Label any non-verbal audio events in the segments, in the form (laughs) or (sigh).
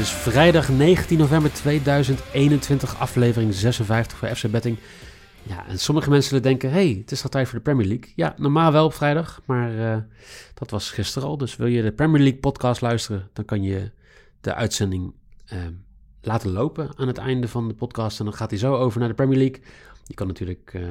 Het is vrijdag 19 november 2021, aflevering 56 voor FC Betting. Ja, en sommige mensen zullen denken, hey, het is al tijd voor de Premier League. Ja, normaal wel op vrijdag, maar eh, dat was gisteren al. Dus wil je de Premier League podcast luisteren, dan kan je de uitzending eh, laten lopen aan het einde van de podcast. En dan gaat hij zo over naar de Premier League. Je kan natuurlijk eh,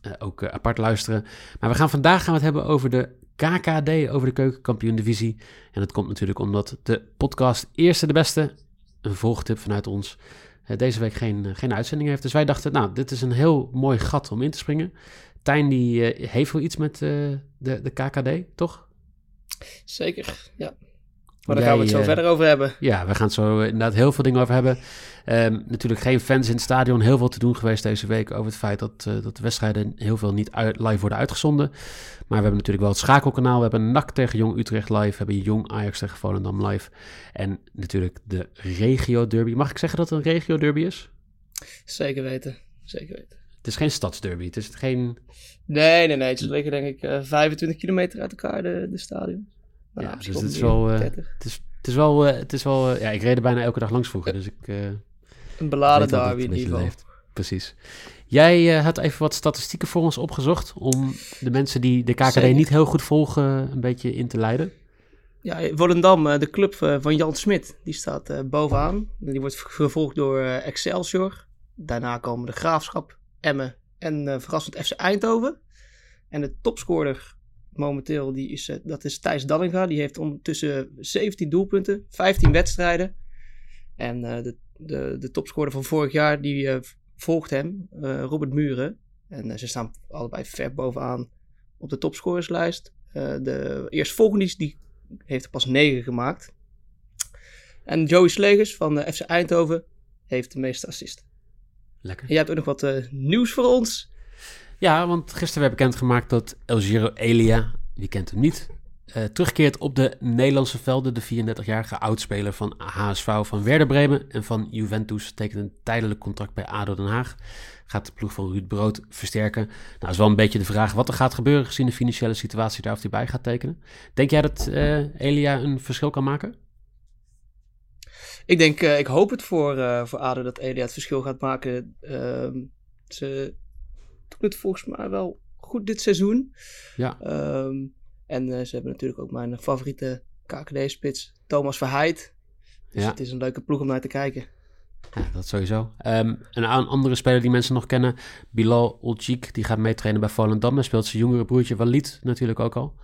eh, ook apart luisteren. Maar we gaan vandaag gaan we het hebben over de KKD, over de keukenkampioen-divisie. En dat komt natuurlijk omdat de podcast Eerste de Beste, een volgtip vanuit ons, eh, deze week geen, eh, geen uitzending heeft. Dus wij dachten, nou, dit is een heel mooi gat om in te springen. Tijn die eh, heeft wel iets met de, de KKD, toch? Zeker, ja. Maar daar gaan we het zo eh, verder over hebben. Ja, we gaan het zo eh, inderdaad heel veel dingen over hebben. Ehm, natuurlijk geen fans in het stadion. Heel veel te doen geweest deze week over het feit dat, eh, dat de wedstrijden heel veel niet uit, live worden uitgezonden. Maar we hebben natuurlijk wel het schakelkanaal. We hebben NAC tegen Jong Utrecht live. We hebben Jong Ajax tegen Volendam live. En natuurlijk de regio derby. Mag ik zeggen dat het een regio derby is? Zeker weten, zeker weten. Het is geen stadsderby. Het is geen... Nee, nee, nee. Ze liggen denk ik eh, 25 kilometer uit elkaar, de, de stadion. Ja, dus het is wel... eh, 30. het, is, het is wel... eh, het is wel eh, ja, ik reed er bijna elke dag langs vroeger. Dus ik... eh, Een beladen derby in ieder geval. Precies. Jij had even wat statistieken voor ons opgezocht om de mensen die de KKD Zeker. niet heel goed volgen een beetje in te leiden. Ja, Volendam, de club van Jan Smit, die staat bovenaan. Die wordt gevolgd door Excelsior. Daarna komen de Graafschap, Emmen en verrassend FC Eindhoven. En de topscorer momenteel, die is, eh, dat is Thijs Dallinga. Die heeft ondertussen 17 doelpunten, 15 wedstrijden. En eh, de, de, de topscorer van vorig jaar, die eh, volgt hem, Robert Muren. En ze staan allebei ver bovenaan op de topscorerslijst. De eerstvolgende die heeft er pas 9 gemaakt. En Joey Slegers van de FC Eindhoven heeft de meeste assisten. Lekker. En jij hebt ook nog wat nieuws voor ons. Ja, want gisteren werd bekendgemaakt dat El Giro Elia, wie kent hem niet, eh, terugkeert op de Nederlandse velden. De 34-jarige oudspeler van HSV van Werder Bremen en van Juventus tekent een tijdelijk contract bij ADO Den Haag. Gaat de ploeg van Ruud Brood versterken. Nou, is wel een beetje de vraag wat er gaat gebeuren gezien de financiële situatie daar of hij bij gaat tekenen. Denk jij dat eh, Elia een verschil kan maken? Ik denk, eh, ik hoop het voor, voor ADO dat Elia het verschil gaat maken. Ehm, ze doen het volgens mij wel goed dit seizoen. Ja. Ehm, en eh, ze hebben natuurlijk ook mijn favoriete KKD-spits, Thomas Verheid. Dus Ja. het is een leuke ploeg om naar te kijken. Ja, dat sowieso. Ehm, een andere speler die mensen nog kennen, Bilal Olcik, die gaat meetrainen bij Volendam. Speelt zijn jongere broertje Walid natuurlijk ook al.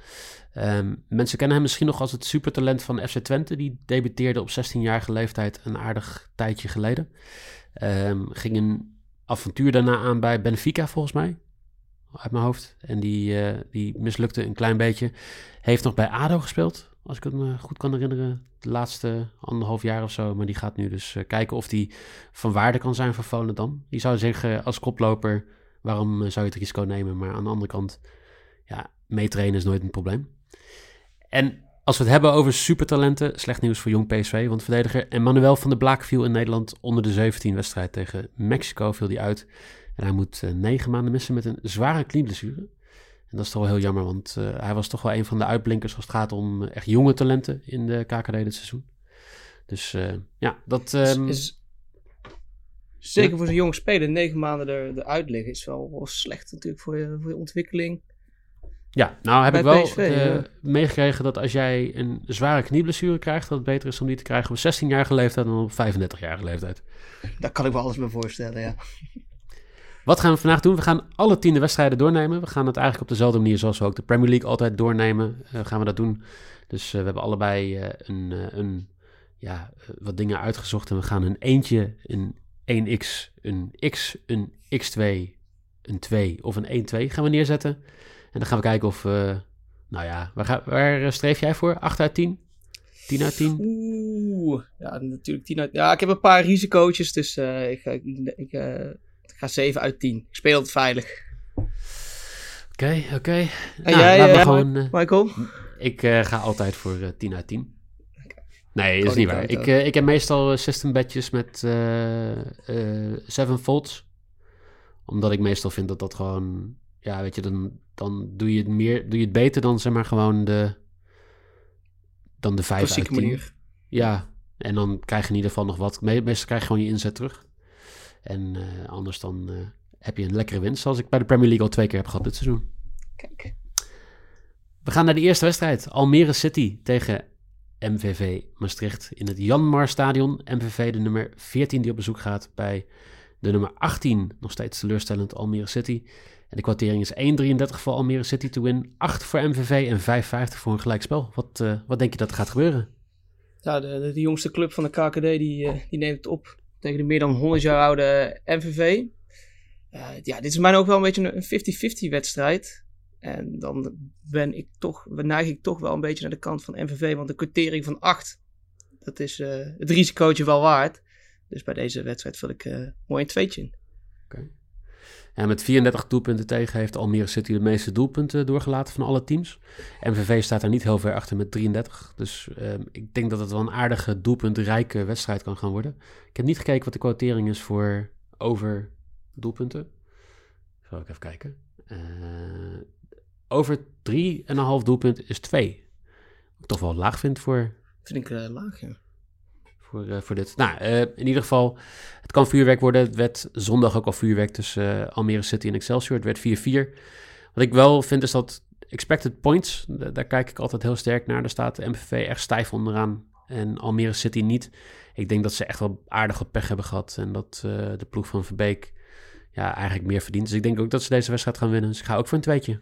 Ehm, mensen kennen hem misschien nog als het supertalent van FC Twente. Die debuteerde op 16-jarige leeftijd een aardig tijdje geleden. Ging een avontuur daarna aan bij Benfica volgens mij, uit mijn hoofd. En die, eh, die mislukte een klein beetje. Heeft nog bij ADO gespeeld, als ik het me goed kan herinneren. De laatste anderhalf jaar of zo. Maar die gaat nu dus eh, kijken of die van waarde kan zijn voor Volendam. Je zou zeggen, als koploper, waarom eh, zou je het risico nemen? Maar aan de andere kant, ja, meetrainen is nooit een probleem. En als we het hebben over supertalenten, slecht nieuws voor jong PSV. Want verdediger Emmanuel van der Blaak viel in Nederland onder de 17 wedstrijd tegen Mexico. Viel hij uit. En hij moet eh, negen maanden missen met een zware knieblessure. En dat is toch wel heel jammer, want eh, hij was toch wel een van de uitblinkers als het gaat om eh, echt jonge talenten in de KKD dit seizoen. Dus ja, dat... ehm, is, zeker ja. voor zo'n jonge speler, negen maanden er, eruit liggen, is wel, wel slecht natuurlijk voor je, voor je ontwikkeling. Ja, nou heb Bij ik wel PSV, eh, meegekregen dat als jij een zware knieblessure krijgt, dat het beter is om die te krijgen op 16-jarige leeftijd dan op 35-jarige leeftijd. Daar kan ik me alles bij voorstellen, ja. Wat gaan we vandaag doen? We gaan alle tiende wedstrijden doornemen. We gaan het eigenlijk op dezelfde manier zoals we ook de Premier League altijd doornemen. Uh, gaan we dat doen. Dus uh, we hebben allebei een, een, ja, wat dingen uitgezocht. En we gaan een eentje, een 1x, een x, een x2, een 2 of een 1-2 gaan we neerzetten. En dan gaan we kijken of... nou ja, waar, ga, waar streef jij voor? 8 uit 10? 10 uit 10? Oeh, ja, natuurlijk 10 uit... Ja, ik heb een paar risicootjes, dus ik, ik, ik ga 7 uit 10. Ik speel het veilig. Oké, okay, oké. Okay. En nou, jij, uh, gewoon, uh, Michael? Ik uh, ga altijd voor 10 uit 10. Nee, dat is niet waar. Ik, ik heb meestal system badges met 7 volts. Omdat ik meestal vind dat dat gewoon... Ja, weet je, dan, dan doe je het meer... Doe je het beter dan zeg maar gewoon de... Dan de 5 uit 10. Manier. Ja, en dan krijg je in ieder geval nog wat. Meestal krijg je gewoon je inzet terug. En uh, anders dan uh, heb je een lekkere winst, zoals ik bij de Premier League al twee keer heb gehad dit seizoen. Kijk. We gaan naar de eerste wedstrijd. Almere City tegen MVV Maastricht in het Janmar Stadion. MVV de nummer 14 die op bezoek gaat bij de nummer 18. Nog steeds teleurstellend Almere City. En de kwartering is 1,33 voor Almere City to win. 8 voor MVV en 5,50 voor een gelijkspel. Wat, uh, wat denk je dat er gaat gebeuren? Ja, de, de, jongste club van de KKD die, die neemt het op tegen de meer dan 100 jaar oude MVV. Uh, ja, dit is mij ook wel een beetje een 50-50 wedstrijd. En dan ben ik toch, neig ik toch wel een beetje naar de kant van MVV. Want de quotering van 8, dat is het risicootje wel waard. Dus bij deze wedstrijd vul ik uh, mooi een tweetje in. Okay. En met 34 doelpunten tegen heeft Almere City de meeste doelpunten doorgelaten van alle teams. MVV staat daar niet heel ver achter met 33. Dus uh, ik denk dat het wel een aardige doelpuntrijke wedstrijd kan gaan worden. Ik heb niet gekeken wat de quotering is voor over doelpunten. Zal ik even kijken. Uh, over 3,5 doelpunt is 2. Wat ik toch wel laag vind voor... Vind ik uh, laag, ja voor, uh, voor dit. Nou, uh, in ieder geval, het kan vuurwerk worden. Het werd zondag ook al vuurwerk tussen uh, Almere City en Excelsior. Het werd 4-4. Wat ik wel vind is dat expected points, daar kijk ik altijd heel sterk naar. Daar staat de MVV echt stijf onderaan en Almere City niet. Ik denk dat ze echt wel aardige pech hebben gehad en dat de ploeg van Verbeek ja, eigenlijk meer verdient. Dus ik denk ook dat ze deze wedstrijd gaan winnen. Dus ik ga ook voor een tweetje.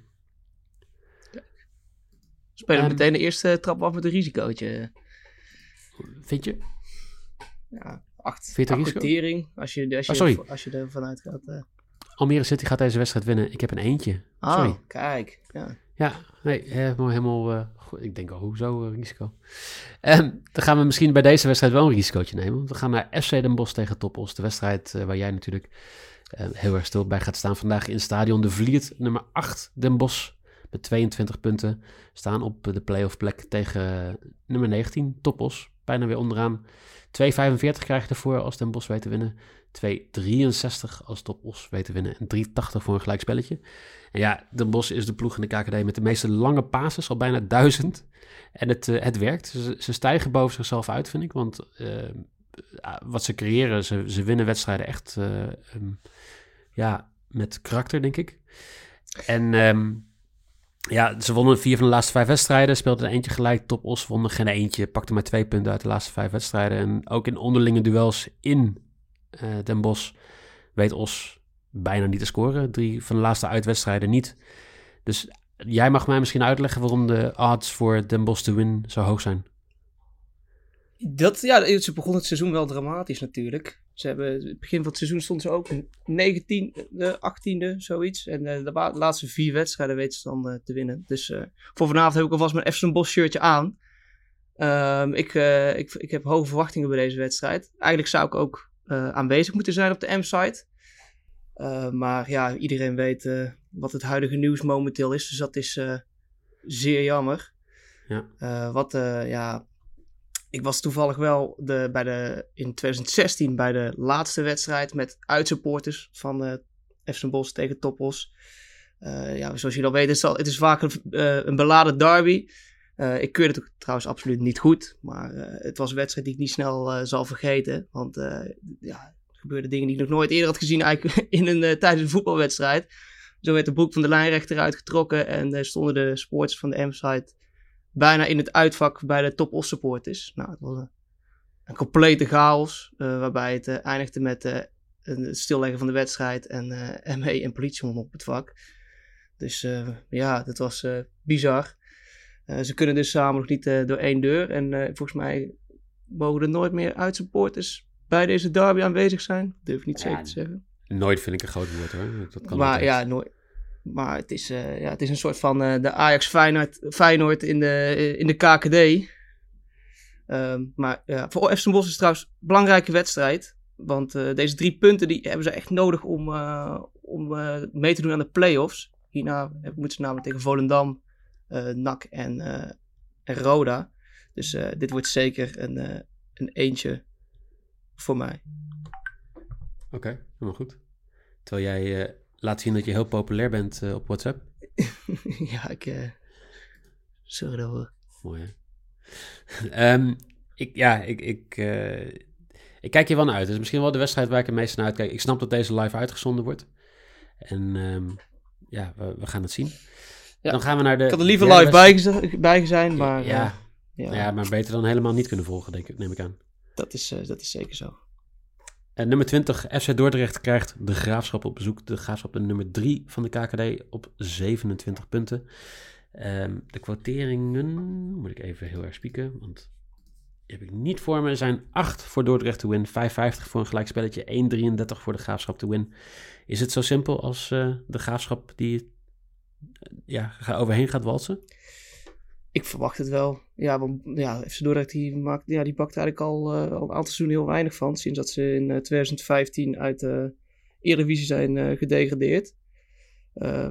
Spelen um, meteen de eerste trap af met een risicootje. Vind je? Ja, acht, acceptering. Als je, als, je, oh, als je ervan uitgaat. Uh... Almere City gaat deze wedstrijd winnen. Ik heb een eentje. Oh, sorry. kijk. Ja, ja nee, helemaal, helemaal uh, goed. Ik denk al, hoezo uh, risico? Um, dan gaan we misschien bij deze wedstrijd wel een risicootje nemen. Want we gaan naar FC Den Bosch tegen Toppos. De wedstrijd waar jij natuurlijk heel erg stil bij gaat staan vandaag in het stadion. De Vliert, nummer 8 Den Bosch. Met 22 punten staan op de playoff plek tegen nummer 19 Toppos. Bijna weer onderaan. 2,45 krijg je ervoor als Den Bos weet te winnen. 2,63 als Top Os weet te winnen. En 3,80 voor een gelijkspelletje. En ja, Den Bos is de ploeg in de KKD met de meeste lange passes, al bijna duizend. En het, uh, het werkt. Ze, ze, stijgen boven zichzelf uit, vind ik. Want uh, wat ze creëren, ze, ze winnen wedstrijden echt uh, um, ja, met karakter, denk ik. En um, ja, ze wonnen vier van de laatste vijf wedstrijden. Speelden er eentje gelijk. Top Os wonnen geen eentje. Pakte maar twee punten uit de laatste vijf wedstrijden. En ook in onderlinge duels in uh, Den Bosch weet Os bijna niet te scoren. Drie van de laatste uitwedstrijden niet. Dus jij mag mij misschien uitleggen waarom de odds voor Den Bosch te win zo hoog zijn. Dat, ja, ze begon het seizoen wel dramatisch natuurlijk. Ze hebben, het begin van het seizoen stonden ze ook 19e, 18e, zoiets. En uh, de, laatste vier wedstrijden weten ze dan te winnen. Dus uh, voor vanavond heb ik alvast mijn Efson Bos shirtje aan. Um, ik, ik, ik heb hoge verwachtingen bij deze wedstrijd. Eigenlijk zou ik ook aanwezig moeten zijn op de M-site. maar ja, iedereen weet wat het huidige nieuws momenteel is. Dus dat is zeer jammer. Ja. wat ja, ik was toevallig wel de, bij de, in 2016 bij de laatste wedstrijd met uitsupporters van uh, FC Bos tegen Toppos. Uh, ja, zoals jullie al weten, is het, het is vaak een, uh, een beladen derby. Ik keurde het trouwens absoluut niet goed, maar het was een wedstrijd die ik niet snel zal vergeten. Want ja, er gebeurden dingen die ik nog nooit eerder had gezien eigenlijk (laughs) in een, tijdens een voetbalwedstrijd. Zo werd de broek van de lijnrechter uitgetrokken en stonden de sporters van de M-site bijna in het uitvak bij de top supporters. Nou, het was een, een complete chaos, uh, waarbij het uh, eindigde met uh, het stilleggen van de wedstrijd en (laughs) ME en politiehond op het vak. Dus ja, dat was bizar. ze kunnen dus samen nog niet door één deur. En volgens mij mogen er nooit meer uitsupporters bij deze derby aanwezig zijn. Durf ik niet zeker te zeggen. Nooit vind ik een groot woord hoor. Dat kan maar ja, nooit. Maar het is, ja, het is een soort van de Ajax Feyenoord, Feyenoord in de, in de KKD. Ehm, maar ja, voor FC Bos is het trouwens een belangrijke wedstrijd. Want deze drie punten die hebben ze echt nodig om, om mee te doen aan de play-offs. Hierna moeten ze namelijk tegen Volendam, NAC en, en Roda. Dus dit wordt zeker een, een eentje voor mij. Oké, helemaal goed. Terwijl jij laat zien dat je heel populair bent op WhatsApp. (laughs) ja, ik... Sorry dat Mooi hè? um, (laughs) ik, ja, ik, ik, uh, ik kijk hier wel naar uit. Het is misschien wel de wedstrijd waar ik het meest naar uitkijk. Ik snap dat deze live uitgezonden wordt. En um, ja, we, we, gaan het zien. Ja. Dan gaan we naar de. Ik had er liever live bij, bij zijn, maar. Ja, uh, ja. ja, maar beter dan helemaal niet kunnen volgen, denk ik, neem ik aan. Dat is, uh, dat is zeker zo. En nummer 20, FC Dordrecht krijgt de graafschap op bezoek. De graafschap de nummer 3 van de KKD op 27 punten. Um, de quoteringen moet ik even heel erg spieken, want die heb ik niet voor me. Er zijn 8 voor Dordrecht te win, 5,50 voor een gelijkspelletje, 1,33 voor de graafschap te win. Is het zo simpel als uh, de graafschap die uh, ja, overheen gaat walsen? Ik verwacht het wel. Ja, want ja, FC die, maakt, ja, die pakt eigenlijk al, uh, al een aantal seizoenen heel weinig van. Sinds dat ze in 2015 uit de Eredivisie zijn gedegradeerd.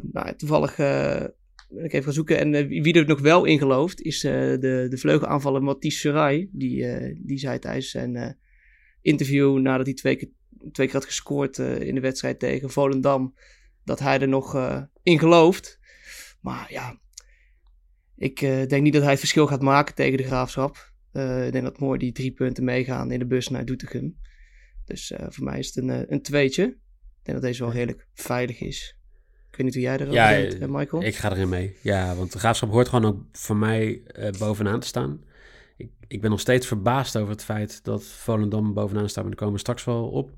nou, toevallig ik even gaan zoeken. En wie er nog wel in gelooft, is de, de vleugelaanvaller Mathies Surai. Die, die zei tijdens zijn interview, nadat hij twee keer, twee keer had gescoord in de wedstrijd tegen Volendam, dat hij er nog in gelooft. Maar ja, ik denk niet dat hij het verschil gaat maken tegen de Graafschap. ik denk dat mooi die drie punten meegaan in de bus naar Doetinchem. Dus voor mij is het een, een tweetje. Ik denk dat deze wel redelijk veilig is weet niet hoe jij erover ja, denkt, Michael. Ik ga erin mee. Ja, want de graafschap hoort gewoon ook voor mij bovenaan te staan. Ik, ik ben nog steeds verbaasd over het feit dat Volendam bovenaan staat. Maar daar komen we straks wel op.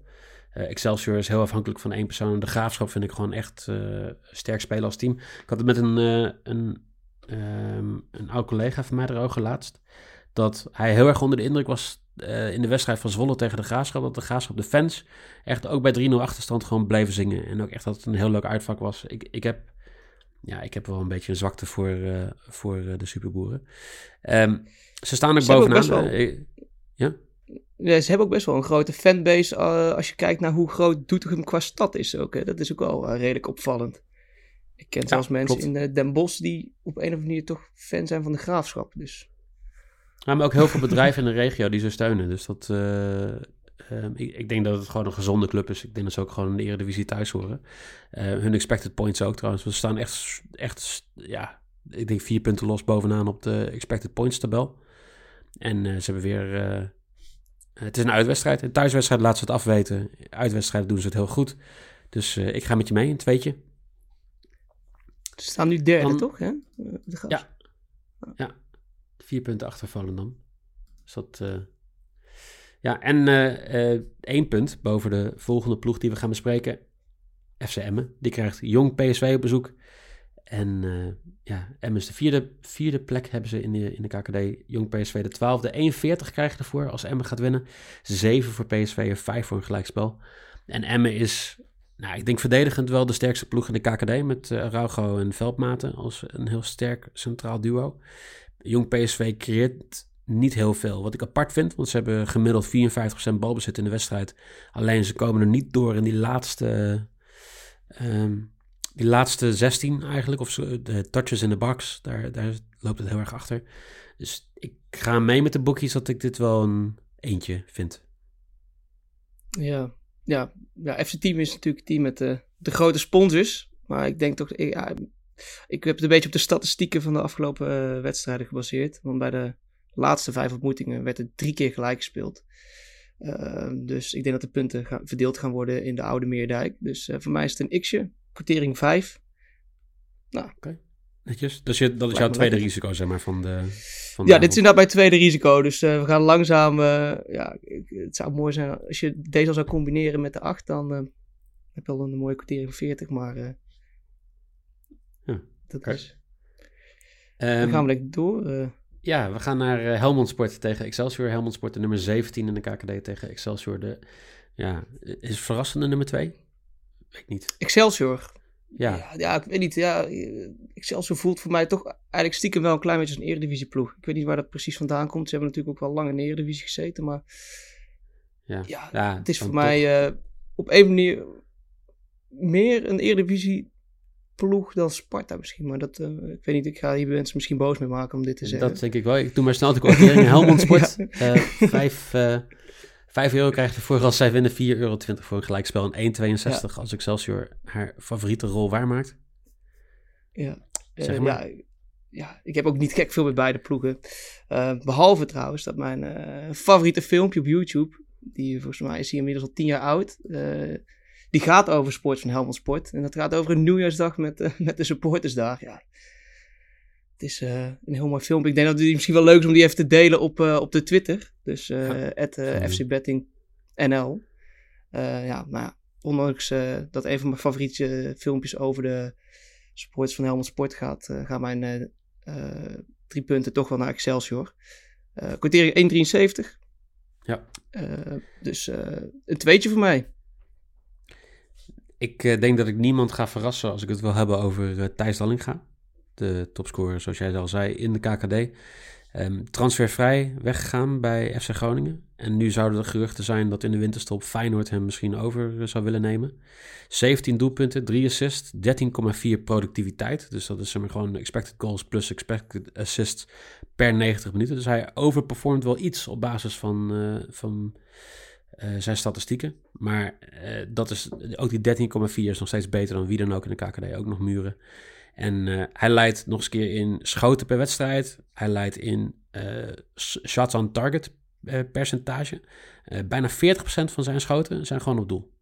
Uh, Excelsior is heel afhankelijk van één persoon. De graafschap vind ik gewoon echt uh, sterk spelen als team. Ik had het met een, een, um, een oud collega van mij erover laatst. Dat hij heel erg onder de indruk was uh, in de wedstrijd van Zwolle tegen de Graafschap, dat de Graafschap de fans echt ook bij 3-0 achterstand gewoon bleven zingen. En ook echt dat het een heel leuk uitvak was. Ik, ik, heb, ja, ik heb wel een beetje een zwakte voor, uh, voor uh, de superboeren. Um, ze staan ook ze bovenaan. Wel, ja? ja? Ze hebben ook best wel een grote fanbase als je kijkt naar hoe groot Doetinchem qua stad is ook. Hè. Dat is ook wel redelijk opvallend. Ik ken zelfs ja, mensen klopt. in Den Bosch die op een of andere manier toch fan zijn van de Graafschap. Dus ja, maar ook heel veel bedrijven in de regio die ze steunen. Dus dat, uh, uh, ik, ik, denk dat het gewoon een gezonde club is. Ik denk dat ze ook gewoon in de Eredivisie thuis horen. Uh, hun expected points ook trouwens. We staan echt, echt, ja, ik denk vier punten los bovenaan op de expected points tabel. En ze hebben weer, het is een uitwedstrijd. Een thuiswedstrijd laten ze het afweten. Uitwedstrijd doen ze het heel goed. Dus ik ga met je mee, een tweetje. Ze staan nu derde, Dan, toch? Hè? ja. ja, Vier punten achter Volendam. Dus dat... Uh... Ja, en uh, één punt boven de volgende ploeg die we gaan bespreken. FC Emmen. Die krijgt jong PSV op bezoek. En ja, Emmen is de vierde, vierde plek hebben ze in de, in de KKD. Jong PSV de twaalfde. 41 krijgen ervoor als Emmen gaat winnen. 7 voor PSV en 5 voor een gelijkspel. En Emmen is, nou, ik denk verdedigend wel de sterkste ploeg in de KKD. Met uh, Raugo en Veldmaten als een heel sterk centraal duo. Jong PSV creëert niet heel veel. Wat ik apart vind, want ze hebben gemiddeld 54% balbezit in de wedstrijd. Alleen ze komen er niet door in die laatste, um, die laatste 16 eigenlijk. Of ze, de touches in de box, daar, daar loopt het heel erg achter. Dus ik ga mee met de boekjes dat ik dit wel een eentje vind. Ja, ja, ja FC Team is natuurlijk het team met de, de grote sponsors. Maar ik denk toch, ik heb het een beetje op de statistieken van de afgelopen uh, wedstrijden gebaseerd. Want bij de laatste vijf ontmoetingen werd er drie keer gelijk gespeeld. Uh, dus ik denk dat de punten gaan, verdeeld gaan worden in de oude Meerdijk. Dus uh, voor mij is het een x'je. Quotering 5. Nou, okay. Netjes. Dus je, dat is jouw tweede risico, zeg maar, van de... Van de Ja, dit is inderdaad mijn tweede risico. Dus eh, we gaan langzaam. eh, ja, het zou mooi zijn als je deze al zou combineren met de 8. Dan eh, heb je al een mooie kwartier van 40. Maar Ja, dat is. Ehm, Dan gaan we lekker door. Ja, we gaan naar Helmond Sport tegen Excelsior. Helmond Sport de nummer 17 in de KKD tegen Excelsior de... Ja, is verrassende nummer 2? Weet ik niet. Excelsior. Ja, Ja, ja, ik weet niet. Ja, eh, Excelsior voelt voor mij toch eigenlijk stiekem wel een klein beetje als een eredivisieploeg. Ik weet niet waar dat precies vandaan komt. Ze hebben natuurlijk ook wel lang in de eredivisie gezeten. Maar ja. ja, ja het is voor mij eh, op een manier meer een eredivisieploeg dan Sparta misschien. Maar dat, eh, ik weet niet, ik ga hier mensen misschien boos mee maken om dit te zeggen. Dat denk ik wel. Ik doe maar snel de kwartering. Helmond (laughs) Sport. eh, vijf, eh, vijf euro krijgt ervoor als zij winnen. 4,20 euro voor een gelijkspel. En 1,62 als Excelsior haar favoriete rol waarmaakt. Ja, eh, Zeg maar. ja, ja, ik heb ook niet gek veel met beide ploegen. Eh, behalve trouwens dat mijn eh, favoriete filmpje op YouTube, die volgens mij is hij inmiddels al tien jaar oud, die gaat over sport van Helmond Sport. En dat gaat over een nieuwjaarsdag met, (laughs) met de supportersdag. Ja. Het is eh, een heel mooi filmpje. Ik denk dat het misschien wel leuk is om die even te delen op, eh, op de Twitter. Dus eh Ja. at, Gaan we FC Betting NL. Eh, ja, maar ondanks dat een van mijn favoriete filmpjes over de supporters van Helmond Sport gaat, gaan mijn drie punten toch wel naar Excelsior. Eh kwartier 1,73. Ja. Dus een tweetje voor mij. Ik denk dat ik niemand ga verrassen als ik het wil hebben over Thijs Dallinga. De topscorer, zoals jij al zei, in de KKD. Ehm, transfervrij weggegaan bij FC Groningen. En nu zouden er geruchten zijn dat in de winterstop Feyenoord hem misschien over eh, zou willen nemen. 17 doelpunten, 3 assists, 13,4 productiviteit. Dus dat is gewoon expected goals plus expected assists per 90 minuten. Dus hij overperformt wel iets op basis van, eh, van eh, zijn statistieken. Maar dat is, ook die 13,4 is nog steeds beter dan wie dan ook in de KKD. Ook nog muren. En eh, hij leidt nog eens een keer in schoten per wedstrijd. Hij leidt in eh, shots on target eh, percentage. Bijna 40% van zijn schoten zijn gewoon op doel.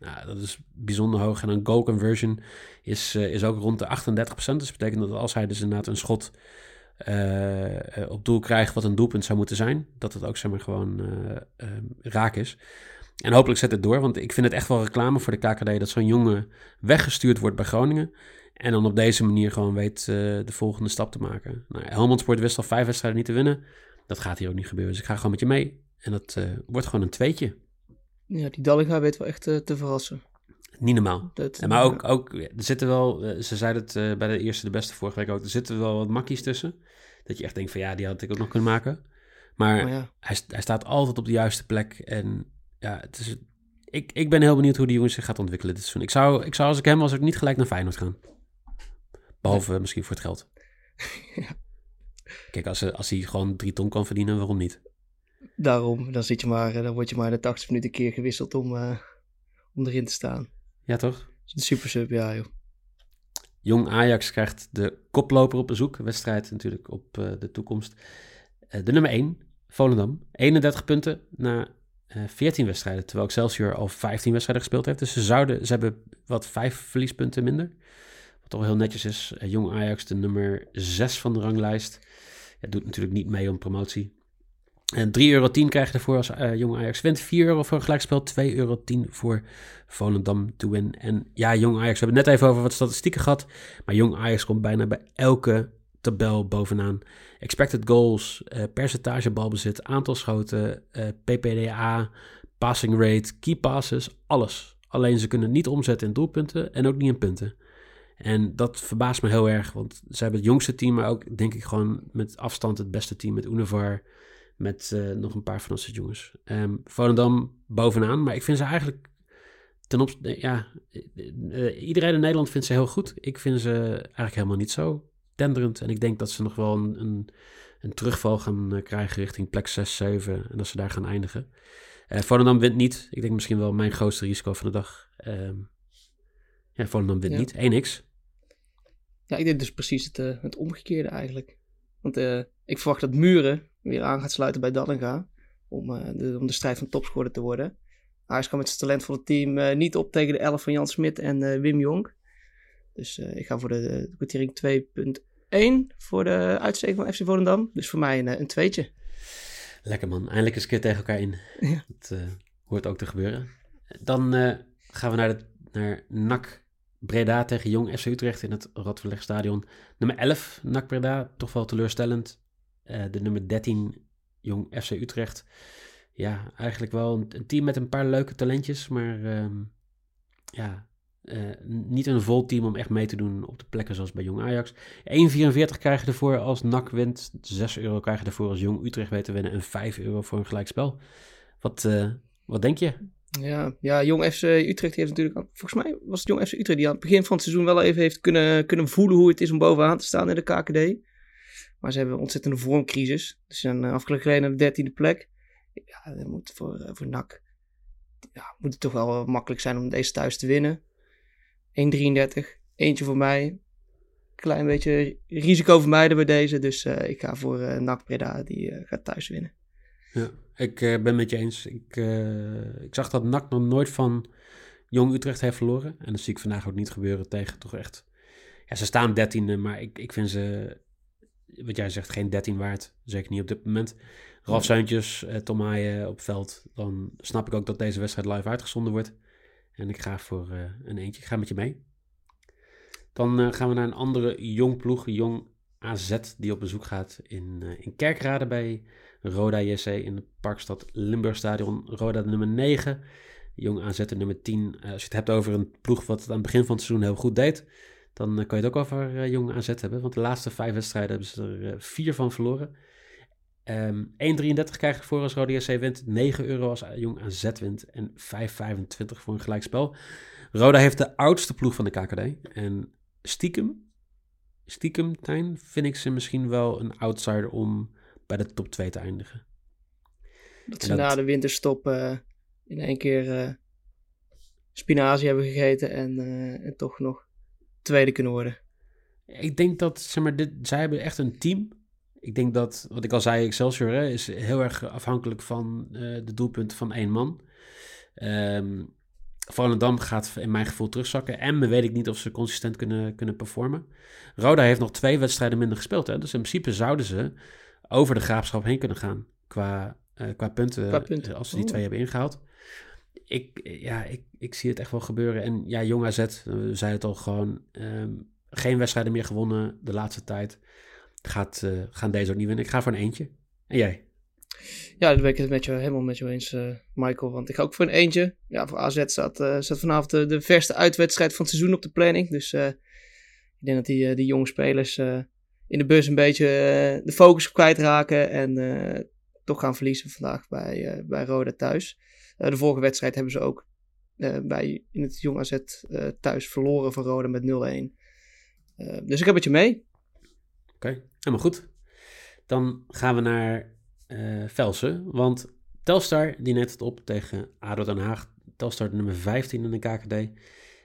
Nou, dat is bijzonder hoog. En een goal conversion is, is ook rond de 38%. Dus dat betekent dat als hij dus inderdaad een schot op doel krijgt wat een doelpunt zou moeten zijn, dat het ook zeg maar gewoon eh, eh, raak is. En hopelijk zet het door, want ik vind het echt wel reclame voor de KKD dat zo'n jongen weggestuurd wordt bij Groningen. En dan op deze manier gewoon weet eh, de volgende stap te maken. Nou, Helmond Sport wist al vijf wedstrijden niet te winnen. Dat gaat hier ook niet gebeuren. Dus ik ga gewoon met je mee. En dat eh, wordt gewoon een tweetje. Ja, die Dallinga weet wel echt eh, te verrassen. Niet normaal. Dat, maar ook, ook, er zitten wel, ze zeiden het bij de eerste de beste vorige week ook, er zitten wel wat makkies tussen. Dat je echt denkt van ja, die had ik ook nog kunnen maken. Maar ja, hij, hij staat altijd op de juiste plek. En ja, het is, ik, ik ben heel benieuwd hoe die jongen zich gaat ontwikkelen dit seizoen. Ik zou, ik zou als ik hem was, ook niet gelijk naar Feyenoord gaan. Behalve misschien voor het geld. (laughs) Ja. Kijk, als, als hij gewoon drie ton kan verdienen, waarom niet? daarom, dan, zit je maar, eh, dan word je maar de 80 minuten keer gewisseld om, eh, om erin te staan. Ja, toch? Super sub, ja joh. Jong Ajax krijgt de koploper op bezoek. Wedstrijd natuurlijk op eh, de toekomst. De nummer 1, Volendam. 31 punten na eh 14 wedstrijden. Terwijl Excelsior al 15 wedstrijden gespeeld heeft. Dus ze, zouden, ze hebben wat vijf verliespunten minder. Toch heel netjes is. Eh, Jong Ajax, de nummer 6 van de ranglijst. Ja, doet natuurlijk niet mee om promotie. En 3,10 euro krijg je ervoor als eh Jong Ajax wint. 4 euro voor een gelijkspel. 2,10 euro voor Volendam to win. En ja, Jong Ajax, we hebben net even over wat statistieken gehad. Maar Jong Ajax komt bijna bij elke tabel bovenaan. Expected goals, eh, percentage balbezit, aantal schoten, eh, PPDA, passing rate, key passes, alles. Alleen ze kunnen niet omzetten in doelpunten en ook niet in punten. En dat verbaast me heel erg, want ze hebben het jongste team, maar ook denk ik gewoon met afstand het beste team met Univar. Met eh, nog een paar van onze jongens. Ehm Volendam bovenaan, maar ik vind ze eigenlijk ten opzichte, ja, eh, eh, iedereen in Nederland vindt ze heel goed. Ik vind ze eigenlijk helemaal niet zo tenderend. En ik denk dat ze nog wel een, een, terugval gaan krijgen richting plek 6, 7 en dat ze daar gaan eindigen. Eh Volendam wint niet. Ik denk misschien wel mijn grootste risico van de dag. Ehm ja, Volendam wint Ja. niet. 1x. Ja, ik denk dus precies het, eh, het omgekeerde eigenlijk. Want eh, ik verwacht dat Muren weer aan gaat sluiten bij Dallinga. Om, eh, de, om de strijd van topscorer te worden. Ajax kan met zijn talentvolle team niet op tegen de 11 van Jan Smit en Wim Jong. Dus ik ga voor de, de kwartering 1 voor de uitsteking van FC Volendam. Dus voor mij een, een tweetje. Lekker man, eindelijk eens een keer tegen elkaar in. Ja. Dat hoort ook te gebeuren. Dan gaan we naar, de, naar NAC Breda tegen Jong FC Utrecht in het Radverlegstadion. Nummer 11, NAC Breda, toch wel teleurstellend. Uh, de nummer 13, Jong FC Utrecht. Ja, eigenlijk wel een, team met een paar leuke talentjes, maar um, ja, uh, niet een vol team om echt mee te doen op de plekken zoals bij Jong Ajax. 1,44 krijg je ervoor als NAC wint. 6 euro krijg je ervoor als Jong Utrecht weet te winnen. En 5 euro voor een gelijkspel. Wat, uh, wat denk je? Ja, ja, Jong FC Utrecht heeft natuurlijk... Volgens mij was het Jong FC Utrecht die aan het begin van het seizoen wel even heeft kunnen, kunnen voelen hoe het is om bovenaan te staan in de KKD. Maar ze hebben een ontzettende vormcrisis. Ze zijn afgelopen geleden naar de dertiende plek. Ja, dat moet voor, voor NAC... Ja, moet het toch wel makkelijk zijn om deze thuis te winnen. 1,33. Eentje voor mij. Klein beetje risico vermijden bij deze. Dus ik ga voor uh, NAC Breda. Die gaat thuis winnen. Ja, ik ben met je eens. Ik, ik zag dat NAC nog nooit van Jong Utrecht heeft verloren. En dat zie ik vandaag ook niet gebeuren tegen toch echt... Ja, ze staan dertiende, maar ik, ik vind ze, wat jij zegt, geen 13 waard. Zeker niet op dit moment. Ralf Zuintjes, Tom Haaien op veld. Dan snap ik ook dat deze wedstrijd live uitgezonden wordt. En ik ga voor uh, een eentje. Ik ga met je mee. Dan uh, gaan we naar een andere jong ploeg, jong AZ, die op bezoek gaat in, uh, in Kerkrade bij Roda JC in het Parkstad Limburgstadion. Roda nummer 9, jong AZ nummer 10. als je het hebt over een ploeg wat het aan het begin van het seizoen heel goed deed, dan kan je het ook over jong AZ hebben. Want de laatste vijf wedstrijden hebben ze er vier van verloren. Um, 1,33 krijg je voor als Rode JC wint. 9 euro als Jong AZ wint. En 5,25 voor een gelijkspel. Roda heeft de oudste ploeg van de KKD. En stiekem, stiekem, Tijn, vind ik ze misschien wel een outsider om bij de top 2 te eindigen. Dat ze dat... na de winterstop uh, in één keer uh, spinazie hebben gegeten en, uh, en toch nog tweede kunnen worden. Ik denk dat, zeg maar, dit, zij hebben echt een team ik denk dat, wat ik al zei, Excelsior hè, is heel erg afhankelijk van de doelpunten van één man. Um, Volendam gaat in mijn gevoel terugzakken. En me weet ik niet of ze consistent kunnen, kunnen performen. Roda heeft nog twee wedstrijden minder gespeeld. Hè? Dus in principe zouden ze over de graafschap heen kunnen gaan. Qua, uh, qua, punten, qua punten, als ze die oh. twee hebben ingehaald. Ik, ja, ik, ik zie het echt wel gebeuren. En ja, Jong AZ, we zeiden het al gewoon... Um, geen wedstrijden meer gewonnen de laatste tijd gaat, uh, gaan deze ook niet winnen. Ik ga voor een eentje. En jij? Ja, dat ben ik het met je, helemaal met je eens, uh, Michael. Want ik ga ook voor een eentje. Ja, voor AZ staat, uh, staat vanavond de, de verste uitwedstrijd van het seizoen op de planning. Dus ik denk dat die, die jonge spelers in de bus een beetje de focus kwijtraken. En toch gaan verliezen vandaag bij, bij Roda thuis. de vorige wedstrijd hebben ze ook bij, in het Jong AZ thuis verloren van Roda met 0-1. dus ik heb het je mee. Oké, helemaal goed. Dan gaan we naar Velsen. Want Telstar die net het op tegen ADO Den Haag. Telstar de nummer 15 in de KKD.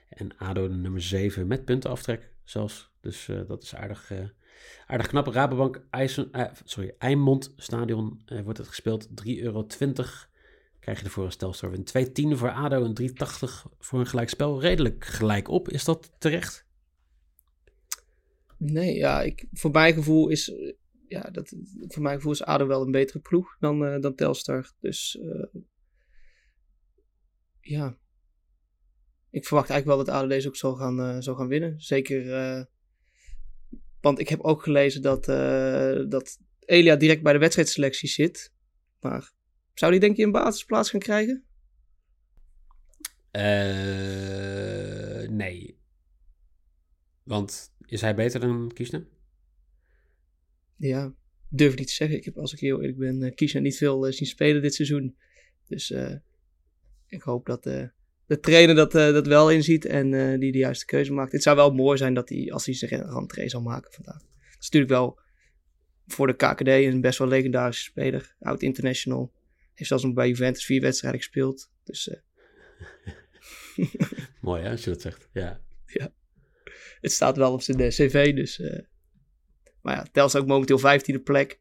En ADO de nummer 7 met puntenaftrek zelfs. Dus dat is aardig, aardig knap. Rabobank IJssen, sorry, Eimond Stadion wordt het gespeeld. 3,20 euro krijg je ervoor als Telstar. Een 2,10 voor ADO en 3,80 voor een gelijkspel. Redelijk gelijk op. Is dat terecht? Nee, ja, ik, voor mijn gevoel is, ja, dat, voor mijn gevoel is ADO wel een betere ploeg dan, uh, dan Telstar. Dus ja, ik verwacht eigenlijk wel dat ADO deze ook zal gaan, zal gaan winnen. Zeker, want ik heb ook gelezen dat, dat Elia direct bij de wedstrijdselectie zit. Maar zou die denk je een basisplaats gaan krijgen? nee. Want is hij beter dan Kiesner? Ja, durf niet te zeggen. Ik heb, als ik heel eerlijk ben, uh, Kiesner niet veel zien spelen dit seizoen. Dus uh, ik hoop dat de trainer dat, dat wel inziet en die de juiste keuze maakt. Het zou wel mooi zijn dat hij, als hij zijn rentree zal maken vandaag. Dat is natuurlijk wel voor de KKD een best wel legendarische speler. Oud international. Heeft zelfs nog bij Juventus vier wedstrijden gespeeld. Dus... (laughs) mooi hè, als je dat zegt. Ja. Ja het staat wel op zijn cv. Dus, maar ja, Tels ook momenteel 15e plek.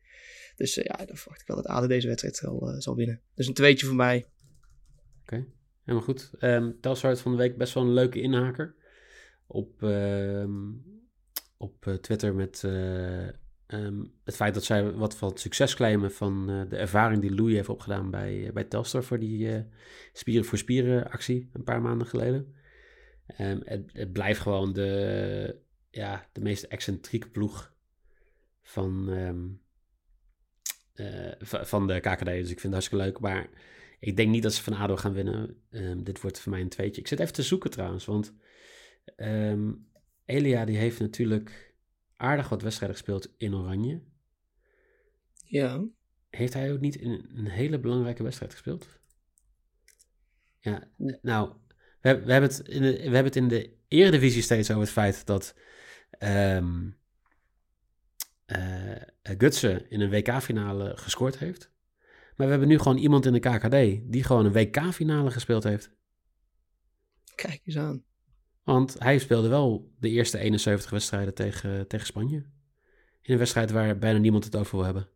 Dus ja, dan verwacht ik wel dat ADO deze wedstrijd zal, zal winnen. Dus een tweetje voor mij. Oké, okay. Helemaal goed. Um, Telstar van de week best wel een leuke inhaker. Op, um, op Twitter met ehm, het feit dat zij wat van succes claimen van de ervaring die Louis heeft opgedaan bij, bij Telstar voor die Spieren voor Spieren actie een paar maanden geleden. Het, het, blijft gewoon de, ja, de meest excentrieke ploeg van, van de KKD. Dus ik vind het hartstikke leuk. Maar ik denk niet dat ze van ADO gaan winnen. Um, dit wordt voor mij een tweetje. Ik zit even te zoeken trouwens, want Elia die heeft natuurlijk aardig wat wedstrijden gespeeld in Oranje. Ja. Heeft hij ook niet in een hele belangrijke wedstrijd gespeeld? Ja, nou, we, we, hebben het in de, we hebben het in de Eredivisie steeds over het feit dat um, uh, Gutsen in een WK-finale gescoord heeft. Maar we hebben nu gewoon iemand in de KKD die gewoon een WK-finale gespeeld heeft. Kijk eens aan. Want hij speelde wel de eerste 71 wedstrijden tegen, tegen Spanje. In een wedstrijd waar bijna niemand het over wil hebben.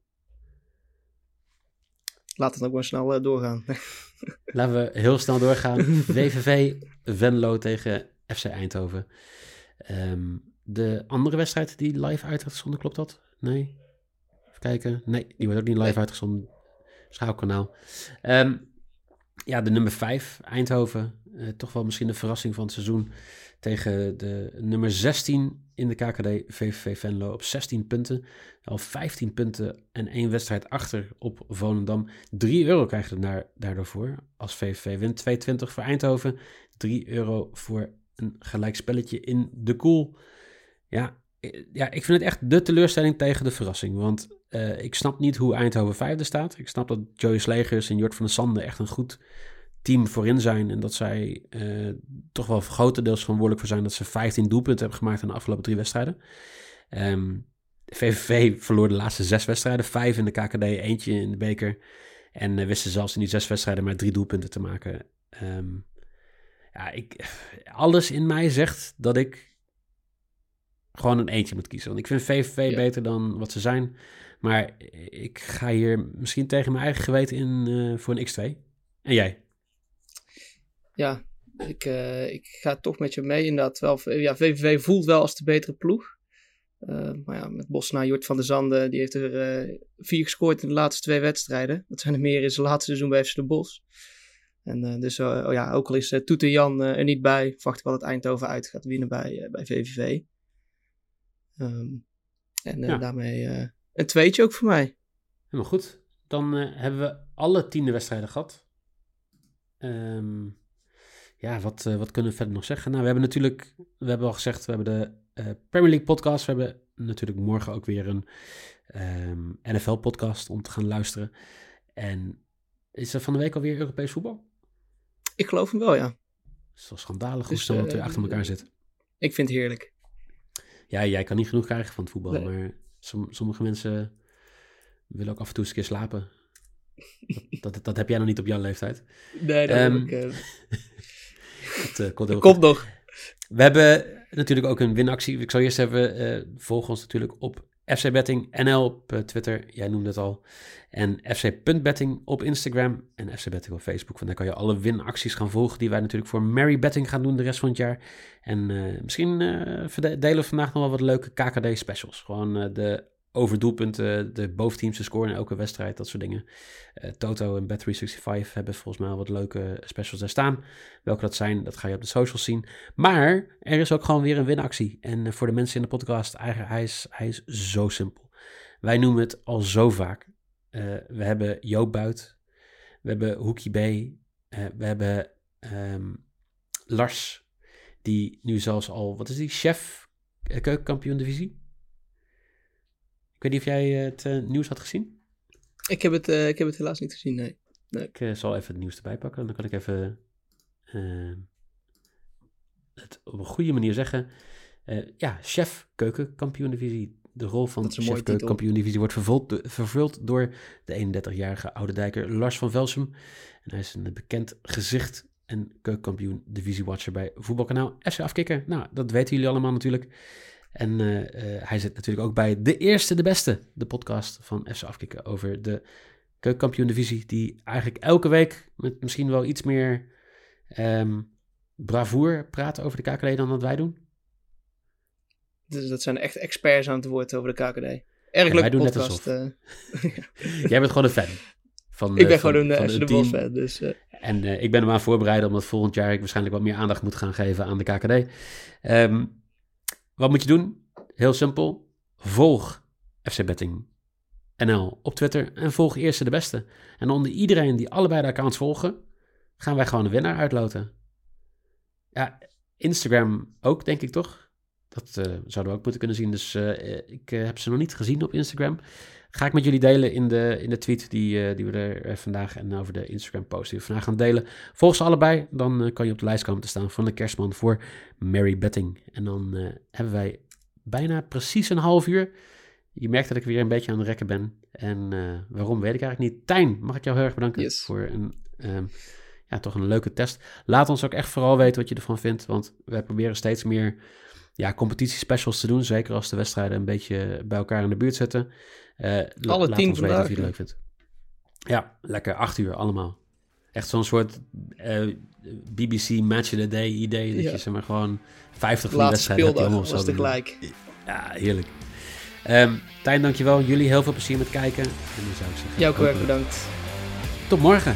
Laat het ook maar snel uh, doorgaan. (laughs) Laten we heel snel doorgaan. VVV Venlo tegen FC Eindhoven. Um, de andere wedstrijd die live uit uitgezonden, klopt dat? Nee? Even kijken. Nee, die wordt ook niet live uitgezonden. Schaalkanaal. Um, ja, de nummer 5, Eindhoven. Uh, toch wel misschien de verrassing van het seizoen. Tegen de nummer 16 in de KKD, VVV Venlo, op 16 punten. Al 15 punten en één wedstrijd achter op Volendam. 3 euro krijg je er daardoor voor als VVV wint. 2,20 voor Eindhoven. 3 euro voor een gelijk spelletje in de koel. Ja, ja, ik vind het echt de teleurstelling tegen de verrassing. Want uh, ik snap niet hoe Eindhoven vijfde staat. Ik snap dat Joey Slegers en Jort van der Sande echt een goed team voorin zijn. En dat zij uh, toch wel grotendeels verantwoordelijk voor zijn dat ze 15 doelpunten hebben gemaakt in de afgelopen drie wedstrijden. Um, VVV verloor de laatste zes wedstrijden. Vijf in de KKD, eentje in de beker. En uh, wisten zelfs in die zes wedstrijden maar drie doelpunten te maken. Um, ja, ik, alles in mij zegt dat ik gewoon een eentje moet kiezen. Want ik vind VVV beter dan wat ze zijn. Maar ik ga hier misschien tegen mijn eigen geweten in uh, voor een X2. En jij? Ja, ik, uh, ik ga toch met je mee inderdaad. Wel, ja, VVV voelt wel als de betere ploeg. Uh, maar ja, met Bosna, Jort van der Zanden, die heeft er vier gescoord in de laatste twee wedstrijden. Dat zijn er meer in zijn laatste seizoen bij FC de Bos. En dus oh ja, ook al is Toet en Jan er niet bij, verwacht ik wel dat Eindhoven uit gaat winnen bij, bij VVV. Um, en ja. daarmee uh, een tweetje ook voor mij. Helemaal goed. Dan uh, hebben we alle tiende wedstrijden gehad. Um, ja, wat, uh, wat kunnen we verder nog zeggen? Nou, we hebben natuurlijk, we hebben al gezegd, we hebben de Premier League podcast. We hebben natuurlijk morgen ook weer een um, ehm, NFL podcast om te gaan luisteren. En is er van de week alweer Europees voetbal? Ik geloof hem wel, ja. Het is wel schandalig hoe dus, snel het weer achter elkaar zit. Ik vind het heerlijk ja, jij kan niet genoeg krijgen van het voetbal, maar sommige mensen willen ook af en toe eens een keer slapen. Dat, (laughs) dat, dat, heb jij nog niet op jouw leeftijd. Nee, dat um, ik, uh... (laughs) dat, komt, komt nog. We hebben natuurlijk ook een winactie. Ik zal eerst even, uh, volg ons natuurlijk op FC Betting NL op Twitter, jij noemde het al. En FC.betting op Instagram en FC Betting op Facebook. Van daar kan je alle winacties gaan volgen die wij natuurlijk voor Mary Betting gaan doen de rest van het jaar. En uh, misschien uh, delen we vandaag nog wel wat leuke KKD specials. Gewoon de overdoelpunten, de boventeams te scoren in elke wedstrijd, dat soort dingen. Toto en Bet365 hebben volgens mij wat leuke specials daar staan. Welke dat zijn, dat ga je op de socials zien. Maar er is ook gewoon weer een winactie. En voor de mensen in de podcast, eigenlijk, hij is, hij is zo simpel. Wij noemen het al zo vaak. we hebben Joop Buit, we hebben Hoekie B, we hebben um, Lars die nu zelfs al, wat is die, chef keukenkampioen divisie? Ik weet niet of jij eh, het uh, nieuws had gezien? Ik heb het, uh, ik heb het helaas niet gezien, nee. nee. Ik zal even het nieuws erbij pakken. Dan kan ik even het op een goede manier zeggen. ja, chef keukenkampioen divisie. De rol van chef keukenkampioen divisie wordt vervuld, vervuld door de 31-jarige oude dijker Lars van Velsum. En hij is een bekend gezicht en keukenkampioen Divisie Watcher bij Voetbalkanaal FC Afkikker. Nou, dat weten jullie allemaal natuurlijk. En uh, uh, hij zit natuurlijk ook bij De Eerste de Beste, de podcast van FC Afkikker over de keukenkampioen divisie, die eigenlijk elke week met misschien wel iets meer um, bravoer praat over de KKD dan dat wij doen. Dus dat zijn echt experts aan het woord over de KKD. Erg Ja, leuk wij doen net podcast. alsof. eh. (laughs) (laughs) Jij bent gewoon een fan. Van, ik eh, ben van- gewoon een de. Bos fan. Dus eh, En eh, ik ben hem aan het voorbereiden, omdat volgend jaar ik waarschijnlijk wat meer aandacht moet gaan geven aan de KKD. Ehm, wat moet je doen? Heel simpel. Volg FC Betting NL op Twitter en volg Eerste de Beste. En onder iedereen die allebei de accounts volgen, gaan wij gewoon een winnaar uitloten. Ja, Instagram ook, denk ik toch? Dat eh, zouden we ook moeten kunnen zien. Dus eh, ik eh, heb ze nog niet gezien op Instagram. Ga ik met jullie delen in de, in de tweet die, eh, die we er eh, vandaag en over de Instagram post die we vandaag gaan delen. Volg ze allebei, dan eh, kan je op de lijst komen te staan van de kerstman voor Mary Betting. En dan hebben wij bijna precies een half uur. Je merkt dat ik weer een beetje aan het rekken ben. En waarom weet ik eigenlijk niet. Tijn, mag ik jou heel erg bedanken Yes. voor een, ehm, ja, toch een leuke test. Laat ons ook echt vooral weten wat je ervan vindt. Want wij proberen steeds meer ja, competitiespecials te doen. Zeker als de wedstrijden een beetje bij elkaar in de buurt zitten. Eh, Alle laat tien ons weten vandaag, of je het leuk vindt. Ja, lekker. Acht uur allemaal. Echt zo'n soort eh, BBC Match of the Day idee. Dat Ja. je zeg maar gewoon 50 van laatste wedstrijden hebt hetzelfde tegelijk. ja, heerlijk. Ehm Tijn, dankjewel. Jullie heel veel plezier met kijken. En dan zou ik zeggen, werk hopelijk bedankt. tot morgen.